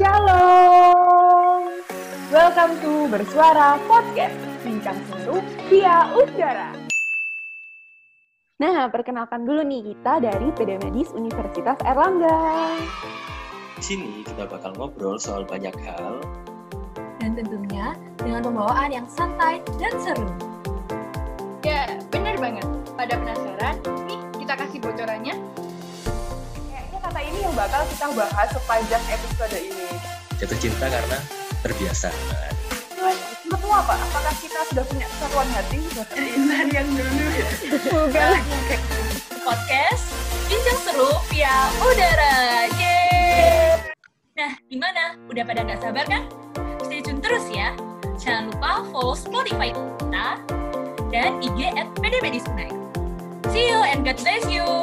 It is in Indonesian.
Shalom. Welcome to Bersuara Podcast, bincang seru via udara. Nah, perkenalkan dulu nih kita dari PD Medis Universitas Erlangga. Di sini kita bakal ngobrol soal banyak hal dan tentunya dengan pembawaan yang santai dan seru. Ya, bener banget. Pada penasaran? Nih, kita kasih bocorannya. Ini yang bakal kita bahas sepanjang episode ini. jatuh cinta karena terbiasa. Menurutmu apa? Apakah kita sudah punya kesatuan hati? Insan yang dulu ya. Bukan. Podcast Bincang Seru via udara. Yeay! Nah, gimana? Udah pada nggak sabar kan? Stay tune terus ya. Jangan lupa follow Spotify kita dan IG at PDB Disconnect. See you and God bless you.